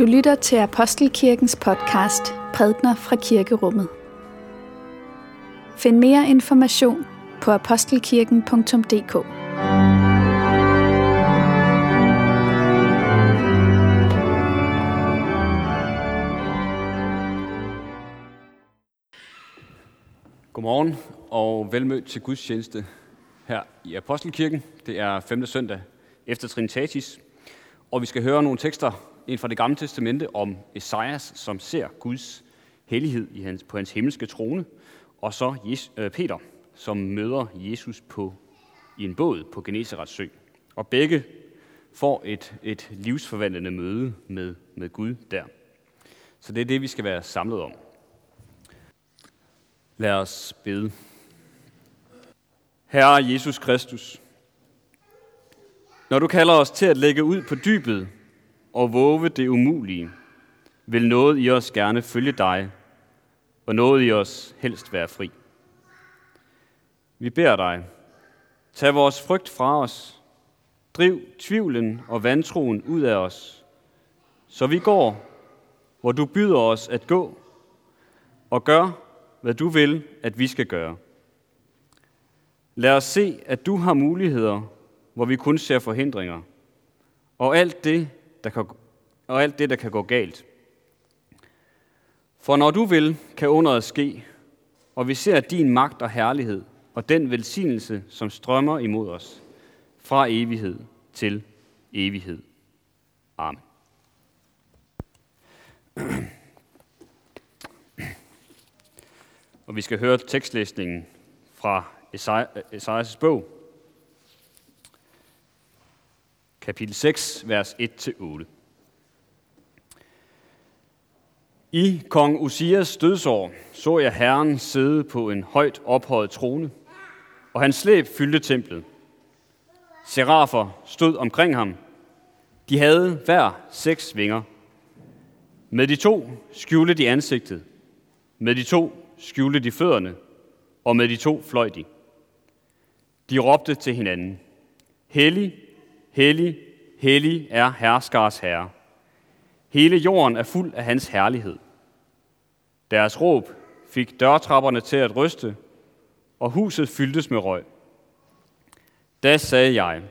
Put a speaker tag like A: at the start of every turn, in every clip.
A: Du lytter til Apostelkirkens podcast Prædner fra Kirkerummet. Find mere information på apostelkirken.dk.
B: Godmorgen og velmødt til gudstjeneste her i Apostelkirken. Det er 5. søndag efter Trinitatis, og vi skal høre nogle tekster en fra det gamle testamente om Esajas, som ser Guds hellighed i hans, på hans himmelske trone, og så øh, Peter, som møder Jesus på, i en båd på Genesarets sø. Og begge får et, et livsforvandlende møde med, med Gud der. Så det er det, vi skal være samlet om. Lad os bede. Herre Jesus Kristus, når du kalder os til at lægge ud på dybet og våge det umulige, vil noget i os gerne følge dig, og noget i os helst være fri. Vi beder dig, tag vores frygt fra os, driv tvivlen og vantroen ud af os, så vi går, hvor du byder os at gå, og gør, hvad du vil, at vi skal gøre. Lad os se, at du har muligheder, hvor vi kun ser forhindringer, og alt det, der kan, og alt det, der kan gå galt. For når du vil, kan underet ske, og vi ser din magt og herlighed, og den velsignelse, som strømmer imod os, fra evighed til evighed. Amen. Og vi skal høre tekstlæsningen fra Esajas bog, kapitel 6, vers 1-8. I kong Usias dødsår så jeg Herren sidde på en højt ophøjet trone, og hans slæb fyldte templet. Serafer stod omkring ham. De havde hver seks vinger. Med de to skjulte de ansigtet, med de to skjulte de fødderne, og med de to fløj de. De råbte til hinanden, Hellig, hellig, hellig er herskars herre. Hele jorden er fuld af hans herlighed. Deres råb fik dørtrapperne til at ryste, og huset fyldtes med røg. Da sagde jeg,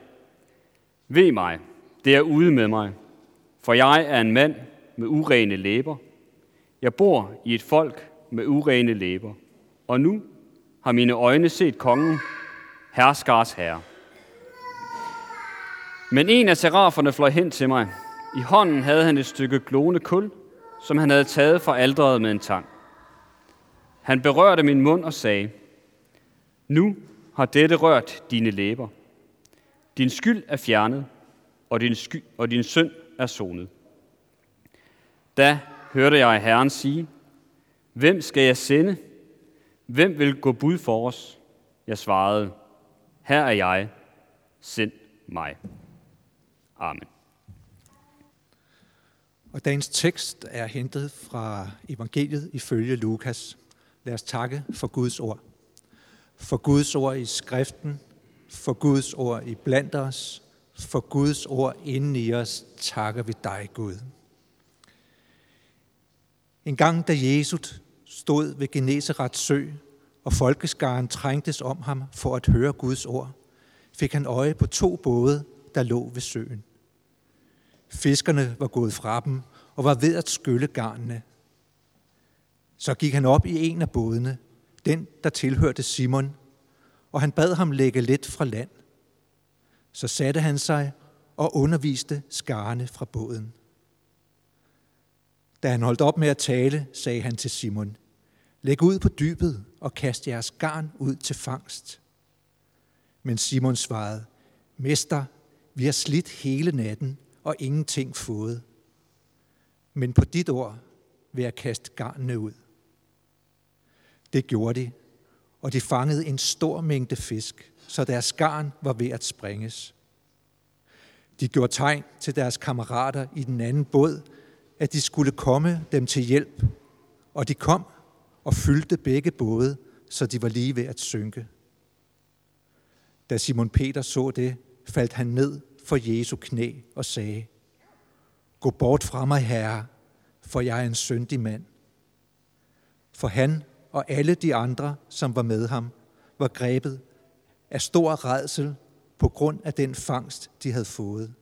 B: ved mig, det er ude med mig, for jeg er en mand med urene læber. Jeg bor i et folk med urene læber, og nu har mine øjne set kongen, herskars herre. Men en af seraferne fløj hen til mig. I hånden havde han et stykke glående kul, som han havde taget fra alderet med en tang. Han berørte min mund og sagde, Nu har dette rørt dine læber. Din skyld er fjernet, og din, sky- og din synd er sonet. Da hørte jeg Herren sige, Hvem skal jeg sende? Hvem vil gå bud for os? Jeg svarede, Her er jeg, send mig. Amen.
C: Og dagens tekst er hentet fra evangeliet ifølge Lukas. Lad os takke for Guds ord. For Guds ord i skriften, for Guds ord i blandt os, for Guds ord inden i os, takker vi dig, Gud. En gang, da Jesus stod ved Genesarets sø, og folkeskaren trængtes om ham for at høre Guds ord, fik han øje på to både, der lå ved søen. Fiskerne var gået fra dem og var ved at skylle garnene. Så gik han op i en af bådene, den, der tilhørte Simon, og han bad ham lægge lidt fra land. Så satte han sig og underviste skarne fra båden. Da han holdt op med at tale, sagde han til Simon, Læg ud på dybet og kast jeres garn ud til fangst. Men Simon svarede, Mester, vi har slidt hele natten og ingenting fået. Men på dit ord vil jeg kaste garnene ud. Det gjorde de, og de fangede en stor mængde fisk, så deres garn var ved at sprænges. De gjorde tegn til deres kammerater i den anden båd, at de skulle komme dem til hjælp, og de kom og fyldte begge både, så de var lige ved at synke. Da Simon Peter så det, faldt han ned for Jesu knæ og sagde, Gå bort fra mig, Herre, for jeg er en syndig mand. For han og alle de andre, som var med ham, var grebet af stor redsel på grund af den fangst, de havde fået.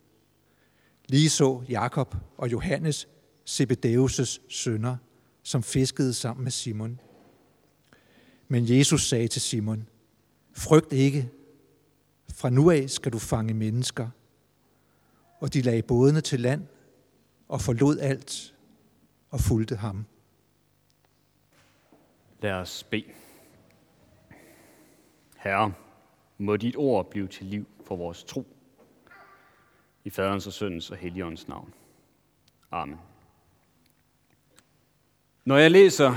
C: Lige så Jakob og Johannes, Zebedeus' sønner, som fiskede sammen med Simon. Men Jesus sagde til Simon, frygt ikke, fra nu af skal du fange mennesker. Og de lagde bådene til land og forlod alt og fulgte ham.
B: Lad os bede. Herre, må dit ord blive til liv for vores tro. I faderens og søndens og heligåndens navn. Amen. Når jeg læser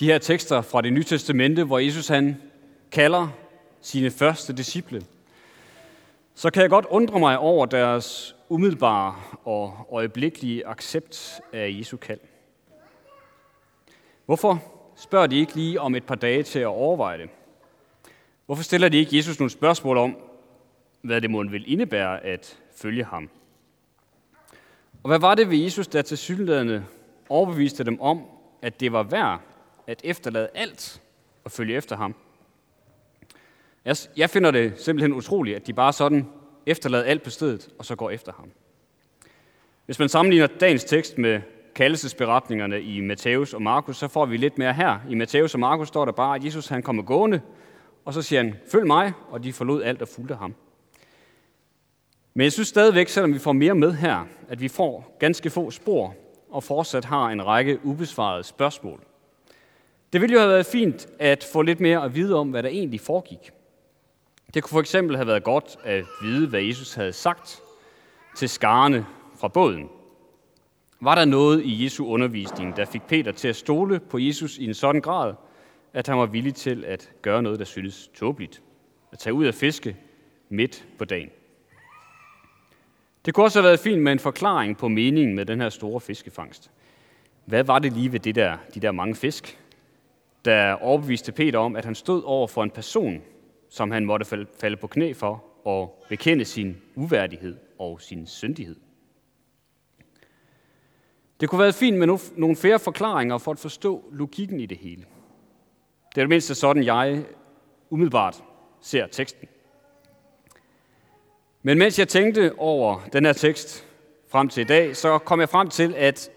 B: de her tekster fra det nye testamente, hvor Jesus han kalder sine første disciple, så kan jeg godt undre mig over deres umiddelbare og øjeblikkelige accept af Jesu kald. Hvorfor spørger de ikke lige om et par dage til at overveje det? Hvorfor stiller de ikke Jesus nogle spørgsmål om, hvad det måtte vil indebære at følge ham? Og hvad var det ved Jesus, der til synlædende overbeviste dem om, at det var værd at efterlade alt og følge efter ham? Jeg finder det simpelthen utroligt, at de bare sådan efterlader alt på stedet og så går efter ham. Hvis man sammenligner dagens tekst med kaldelsesberetningerne i Matthæus og Markus, så får vi lidt mere her. I Matthæus og Markus står der bare, at Jesus han kommer gående, og så siger han, følg mig, og de forlod alt og fulgte ham. Men jeg synes stadigvæk, selvom vi får mere med her, at vi får ganske få spor, og fortsat har en række ubesvarede spørgsmål. Det ville jo have været fint at få lidt mere at vide om, hvad der egentlig foregik. Det kunne for eksempel have været godt at vide, hvad Jesus havde sagt til skarne fra båden. Var der noget i Jesu undervisning, der fik Peter til at stole på Jesus i en sådan grad, at han var villig til at gøre noget, der syntes tåbeligt? At tage ud og fiske midt på dagen. Det kunne også have været fint med en forklaring på meningen med den her store fiskefangst. Hvad var det lige ved det der, de der mange fisk, der overbeviste Peter om, at han stod over for en person, som han måtte falde på knæ for og bekende sin uværdighed og sin syndighed? Det kunne være fint med nogle flere forklaringer for at forstå logikken i det hele. Det er det mindste sådan, jeg umiddelbart ser teksten. Men mens jeg tænkte over den her tekst frem til i dag, så kom jeg frem til, at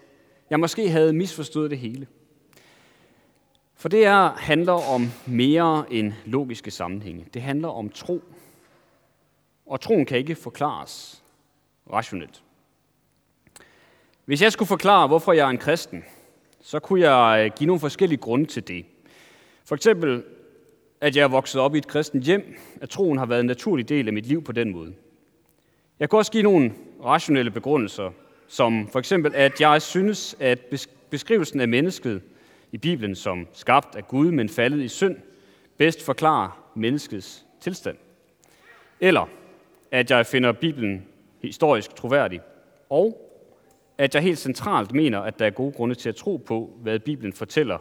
B: jeg måske havde misforstået det hele. For det her handler om mere end logiske sammenhænge. Det handler om tro. Og troen kan ikke forklares rationelt. Hvis jeg skulle forklare, hvorfor jeg er en kristen, så kunne jeg øh, give nogle forskellige grunde til det. For eksempel, at jeg er vokset op i et kristent hjem, at troen har været en naturlig del af mit liv på den måde. Jeg kunne også give nogle rationelle begrundelser, som for eksempel, at jeg synes, at beskrivelsen af mennesket i Bibelen som skabt af Gud, men faldet i synd, bedst forklarer menneskets tilstand. Eller at jeg finder Bibelen historisk troværdig, og at jeg helt centralt mener, at der er gode grunde til at tro på, hvad Bibelen fortæller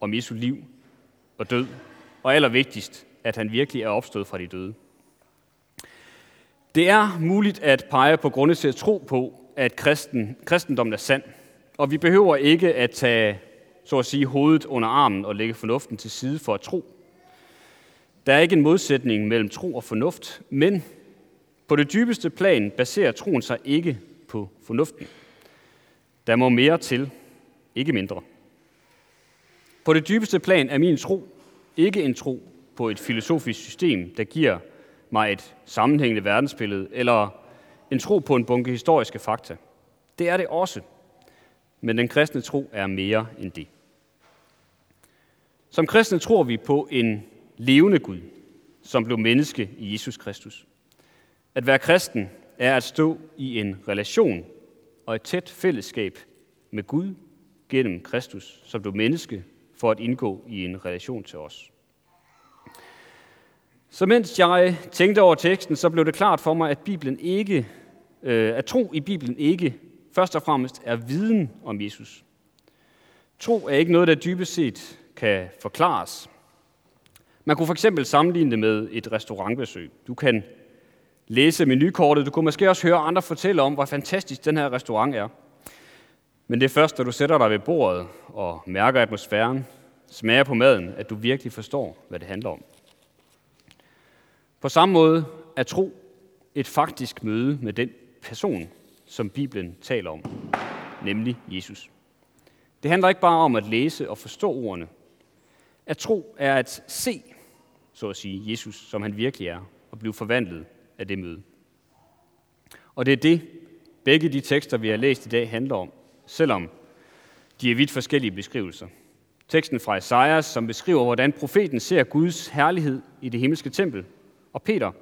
B: om Jesu liv og død, og allervigtigst, at han virkelig er opstået fra de døde. Det er muligt at pege på grunde til at tro på, at kristen, kristendommen er sand, og vi behøver ikke at tage, så at sige, hovedet under armen og lægge fornuften til side for at tro. Der er ikke en modsætning mellem tro og fornuft, men på det dybeste plan baserer troen sig ikke på fornuften. Der må mere til, ikke mindre. På det dybeste plan er min tro ikke en tro på et filosofisk system, der giver mig et sammenhængende verdensbillede, eller en tro på en bunke historiske fakta. Det er det også. Men den kristne tro er mere end det. Som kristne tror vi på en levende Gud, som blev menneske i Jesus Kristus. At være kristen er at stå i en relation og et tæt fællesskab med Gud gennem Kristus, som blev menneske for at indgå i en relation til os. Så mens jeg tænkte over teksten, så blev det klart for mig, at Bibelen ikke, øh, at tro i Bibelen ikke først og fremmest er viden om Jesus. Tro er ikke noget, der dybest set kan forklares. Man kunne for eksempel sammenligne det med et restaurantbesøg. Du kan læse menukortet. Du kunne måske også høre andre fortælle om, hvor fantastisk den her restaurant er. Men det er først, når du sætter dig ved bordet og mærker atmosfæren, smager på maden, at du virkelig forstår, hvad det handler om. På samme måde er tro et faktisk møde med den person, som Bibelen taler om, nemlig Jesus. Det handler ikke bare om at læse og forstå ordene. At tro er at se, så at sige, Jesus, som han virkelig er, og blive forvandlet af det møde. Og det er det, begge de tekster, vi har læst i dag, handler om, selvom de er vidt forskellige beskrivelser. Teksten fra Esajas, som beskriver, hvordan profeten ser Guds herlighed i det himmelske tempel, og Peter,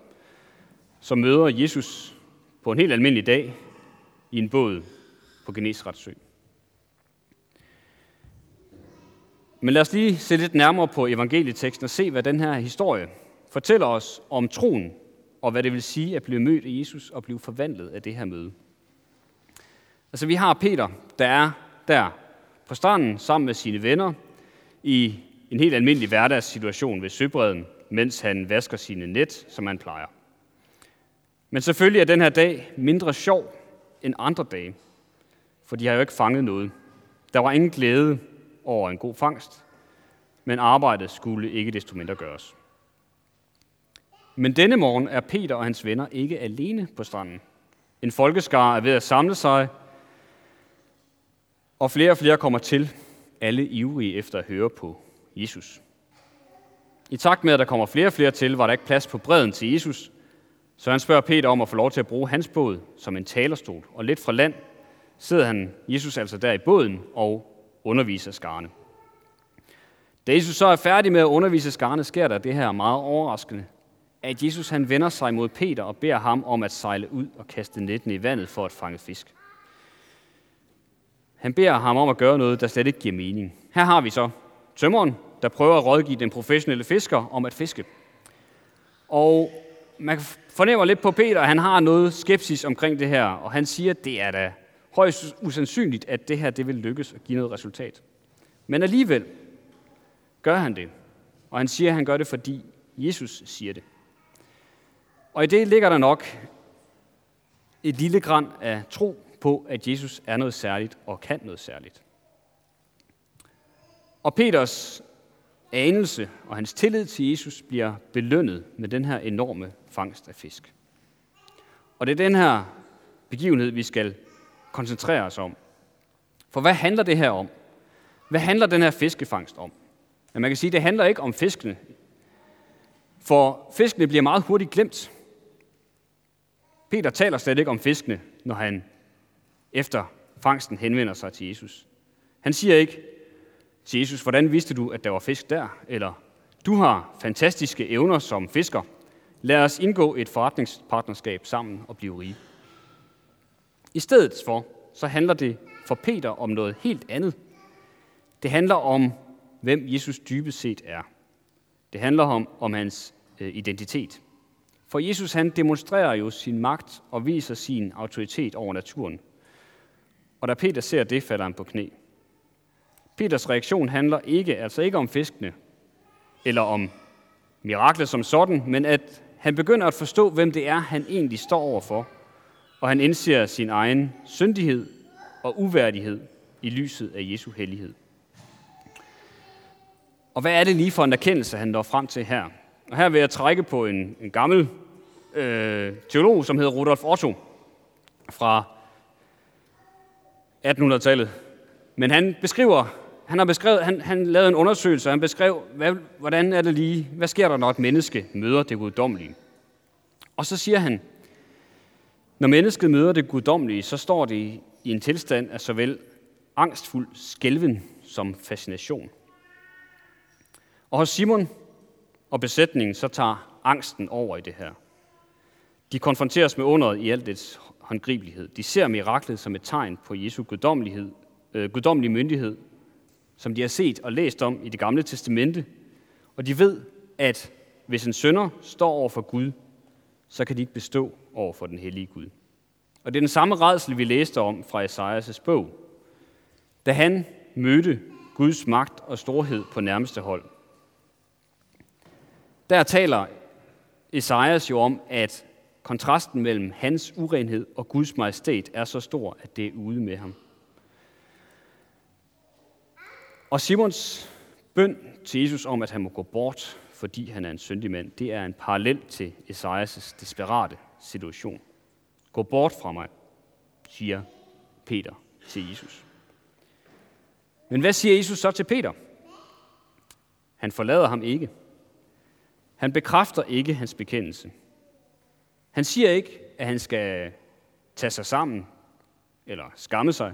B: som møder Jesus på en helt almindelig dag i en båd på Genesrets sø. Men lad os lige se lidt nærmere på evangelieteksten og se, hvad den her historie fortæller os om troen, og hvad det vil sige at blive mødt af Jesus og blive forvandlet af det her møde. Altså vi har Peter, der er der på stranden sammen med sine venner i en helt almindelig hverdagssituation ved søbredden, mens han vasker sine net, som han plejer. Men selvfølgelig er den her dag mindre sjov end andre dage, for de har jo ikke fanget noget. Der var ingen glæde over en god fangst, men arbejdet skulle ikke desto mindre gøres. Men denne morgen er Peter og hans venner ikke alene på stranden. En folkeskare er ved at samle sig, og flere og flere kommer til, alle ivrige efter at høre på Jesus. I takt med, at der kommer flere og flere til, var der ikke plads på bredden til Jesus, så han spørger Peter om at få lov til at bruge hans båd som en talerstol, og lidt fra land sidder han, Jesus altså der i båden og underviser skarne. Da Jesus så er færdig med at undervise skarne, sker der det her meget overraskende, at Jesus han vender sig mod Peter og beder ham om at sejle ud og kaste netten i vandet for at fange fisk. Han beder ham om at gøre noget, der slet ikke giver mening. Her har vi så tømmeren, der prøver at rådgive den professionelle fisker om at fiske. Og man fornemmer lidt på Peter, at han har noget skepsis omkring det her, og han siger, at det er da højst usandsynligt, at det her det vil lykkes at give noget resultat. Men alligevel gør han det, og han siger, at han gør det, fordi Jesus siger det. Og i det ligger der nok et lille græn af tro på, at Jesus er noget særligt og kan noget særligt. Og Peters anelse og hans tillid til Jesus bliver belønnet med den her enorme fangst af fisk. Og det er den her begivenhed, vi skal koncentrere os om. For hvad handler det her om? Hvad handler den her fiskefangst om? Ja, man kan sige, at det handler ikke om fiskene. For fiskene bliver meget hurtigt glemt. Peter taler slet ikke om fiskene, når han efter fangsten henvender sig til Jesus. Han siger ikke til Jesus, hvordan vidste du, at der var fisk der? Eller, du har fantastiske evner som fisker. Lad os indgå et forretningspartnerskab sammen og blive rige. I stedet for, så handler det for Peter om noget helt andet. Det handler om, hvem Jesus dybest set er. Det handler om, om hans øh, identitet. For Jesus han demonstrerer jo sin magt og viser sin autoritet over naturen. Og da Peter ser det, falder han på knæ. Peters reaktion handler ikke, altså ikke om fiskene, eller om miraklet som sådan, men at han begynder at forstå, hvem det er, han egentlig står overfor, og han indser sin egen syndighed og uværdighed i lyset af Jesu hellighed. Og hvad er det lige for en erkendelse, han når frem til her? Og her vil jeg trække på en, en gammel øh, teolog, som hedder Rudolf Otto fra 1800-tallet. Men han beskriver, han har beskrevet, han, han lavede en undersøgelse, og han beskrev, hvad, hvordan er det lige, hvad sker der, når et menneske møder det guddommelige? Og så siger han, når mennesket møder det guddommelige, så står det i en tilstand af såvel angstfuld skælven som fascination. Og hos Simon og besætningen, så tager angsten over i det her. De konfronteres med underet i alt dets håndgribelighed. De ser miraklet som et tegn på Jesu guddommelighed, øh, guddommelig myndighed, som de har set og læst om i det gamle testamente. Og de ved, at hvis en sønder står over for Gud, så kan de ikke bestå over for den hellige Gud. Og det er den samme redsel, vi læste om fra Esajas' bog. Da han mødte Guds magt og storhed på nærmeste hold. Der taler Esajas jo om, at kontrasten mellem hans urenhed og Guds majestæt er så stor, at det er ude med ham. Og Simons bøn til Jesus om, at han må gå bort, fordi han er en syndig mand, det er en parallel til Esajas desperate situation. Gå bort fra mig, siger Peter til Jesus. Men hvad siger Jesus så til Peter? Han forlader ham ikke. Han bekræfter ikke hans bekendelse. Han siger ikke, at han skal tage sig sammen eller skamme sig.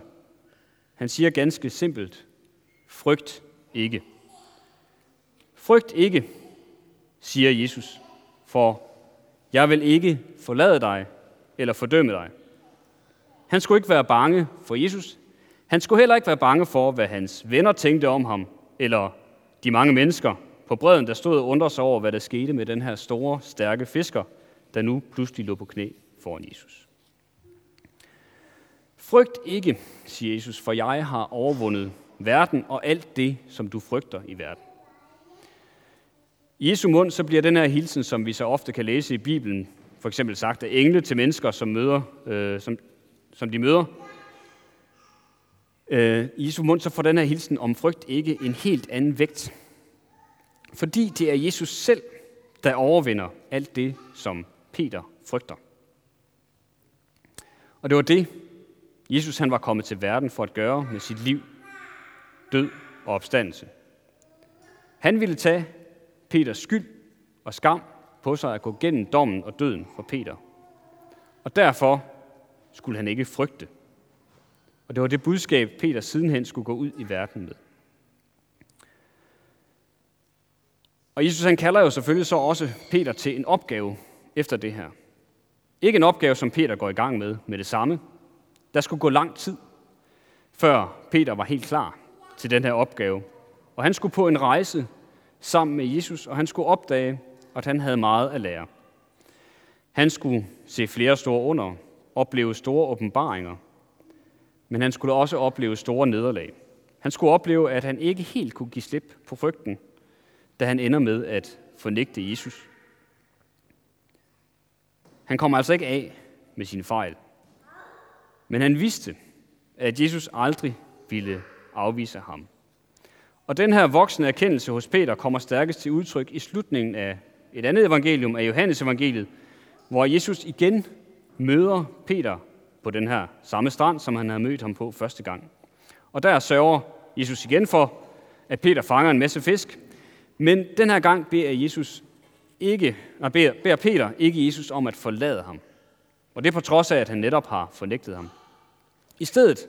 B: Han siger ganske simpelt, frygt ikke. Frygt ikke, siger Jesus, for jeg vil ikke forlade dig eller fordømme dig. Han skulle ikke være bange for Jesus. Han skulle heller ikke være bange for, hvad hans venner tænkte om ham, eller de mange mennesker på bredden, der stod og undrede sig over, hvad der skete med den her store, stærke fisker, der nu pludselig lå på knæ foran Jesus. Frygt ikke, siger Jesus, for jeg har overvundet verden og alt det, som du frygter i verden. I Jesu mund så bliver den her hilsen, som vi så ofte kan læse i Bibelen, for eksempel sagt af engle til mennesker, som, møder, øh, som, som de møder. Øh, I Jesu mund så får den her hilsen om frygt ikke en helt anden vægt. Fordi det er Jesus selv, der overvinder alt det, som Peter frygter. Og det var det, Jesus han var kommet til verden for at gøre med sit liv, død og opstandelse. Han ville tage Peters skyld og skam på sig at gå gennem dommen og døden for Peter. Og derfor skulle han ikke frygte. Og det var det budskab, Peter sidenhen skulle gå ud i verden med. Og Jesus han kalder jo selvfølgelig så også Peter til en opgave efter det her. Ikke en opgave, som Peter går i gang med med det samme. Der skulle gå lang tid, før Peter var helt klar til den her opgave. Og han skulle på en rejse sammen med Jesus, og han skulle opdage, at han havde meget at lære. Han skulle se flere store under, opleve store åbenbaringer, men han skulle også opleve store nederlag. Han skulle opleve, at han ikke helt kunne give slip på frygten, da han ender med at fornægte Jesus. Han kom altså ikke af med sine fejl. Men han vidste, at Jesus aldrig ville afvise ham. Og den her voksne erkendelse hos Peter kommer stærkest til udtryk i slutningen af et andet evangelium af Johannes evangeliet, hvor Jesus igen møder Peter på den her samme strand, som han havde mødt ham på første gang. Og der sørger Jesus igen for, at Peter fanger en masse fisk, men den her gang beder Jesus ikke, nej, beder, beder Peter ikke Jesus om at forlade ham. Og det er på trods af, at han netop har fornægtet ham. I stedet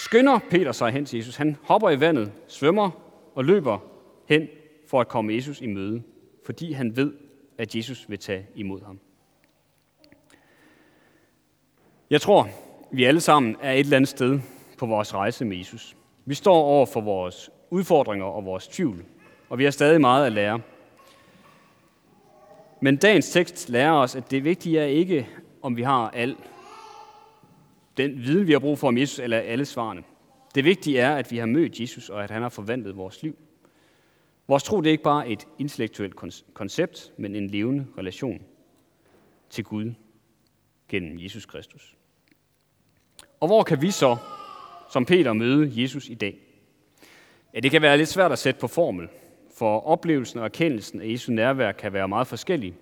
B: skynder Peter sig hen til Jesus. Han hopper i vandet, svømmer og løber hen for at komme Jesus i møde, fordi han ved, at Jesus vil tage imod ham. Jeg tror, vi alle sammen er et eller andet sted på vores rejse med Jesus. Vi står over for vores udfordringer og vores tvivl, og vi har stadig meget at lære. Men dagens tekst lærer os, at det vigtige er ikke, om vi har al den viden, vi har brug for om Jesus, eller alle svarene. Det vigtige er, at vi har mødt Jesus, og at han har forvandlet vores liv. Vores tro det er ikke bare et intellektuelt koncept, men en levende relation til Gud gennem Jesus Kristus. Og hvor kan vi så, som Peter, møde Jesus i dag? Ja, det kan være lidt svært at sætte på formel, for oplevelsen og erkendelsen af Jesu nærvær kan være meget forskellige.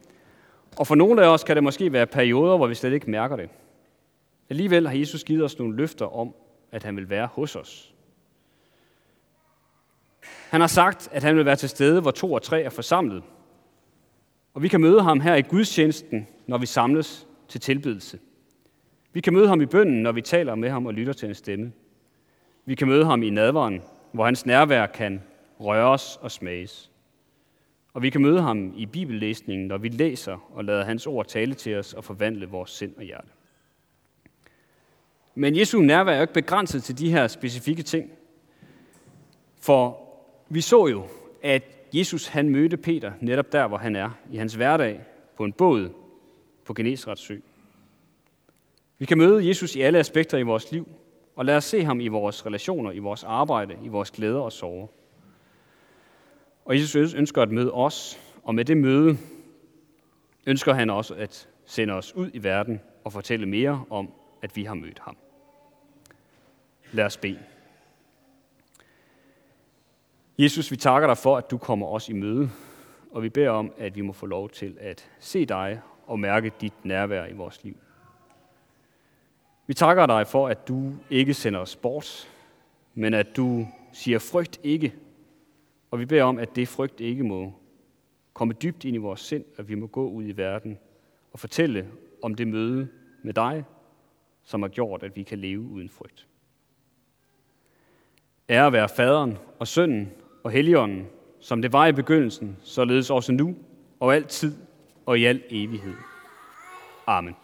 B: Og for nogle af os kan det måske være perioder, hvor vi slet ikke mærker det. Alligevel har Jesus givet os nogle løfter om, at han vil være hos os. Han har sagt, at han vil være til stede, hvor to og tre er forsamlet. Og vi kan møde ham her i gudstjenesten, når vi samles til tilbedelse. Vi kan møde ham i bønden, når vi taler med ham og lytter til hans stemme. Vi kan møde ham i nadveren, hvor hans nærvær kan røres og smages. Og vi kan møde ham i bibellæsningen, når vi læser og lader hans ord tale til os og forvandle vores sind og hjerte. Men Jesu nærvær er jo ikke begrænset til de her specifikke ting. For vi så jo, at Jesus han mødte Peter netop der, hvor han er, i hans hverdag, på en båd på Genesrets sø. Vi kan møde Jesus i alle aspekter i vores liv, og lad os se ham i vores relationer, i vores arbejde, i vores glæder og sorger. Og Jesus ønsker at møde os, og med det møde ønsker han også at sende os ud i verden og fortælle mere om, at vi har mødt ham. Lad os bede. Jesus, vi takker dig for, at du kommer os i møde, og vi beder om, at vi må få lov til at se dig og mærke dit nærvær i vores liv. Vi takker dig for, at du ikke sender os bort, men at du siger frygt ikke. Og vi beder om, at det frygt ikke må komme dybt ind i vores sind, at vi må gå ud i verden og fortælle om det møde med dig, som har gjort, at vi kan leve uden frygt. Ære være faderen og sønnen og helligånden, som det var i begyndelsen, således også nu og altid og i al evighed. Amen.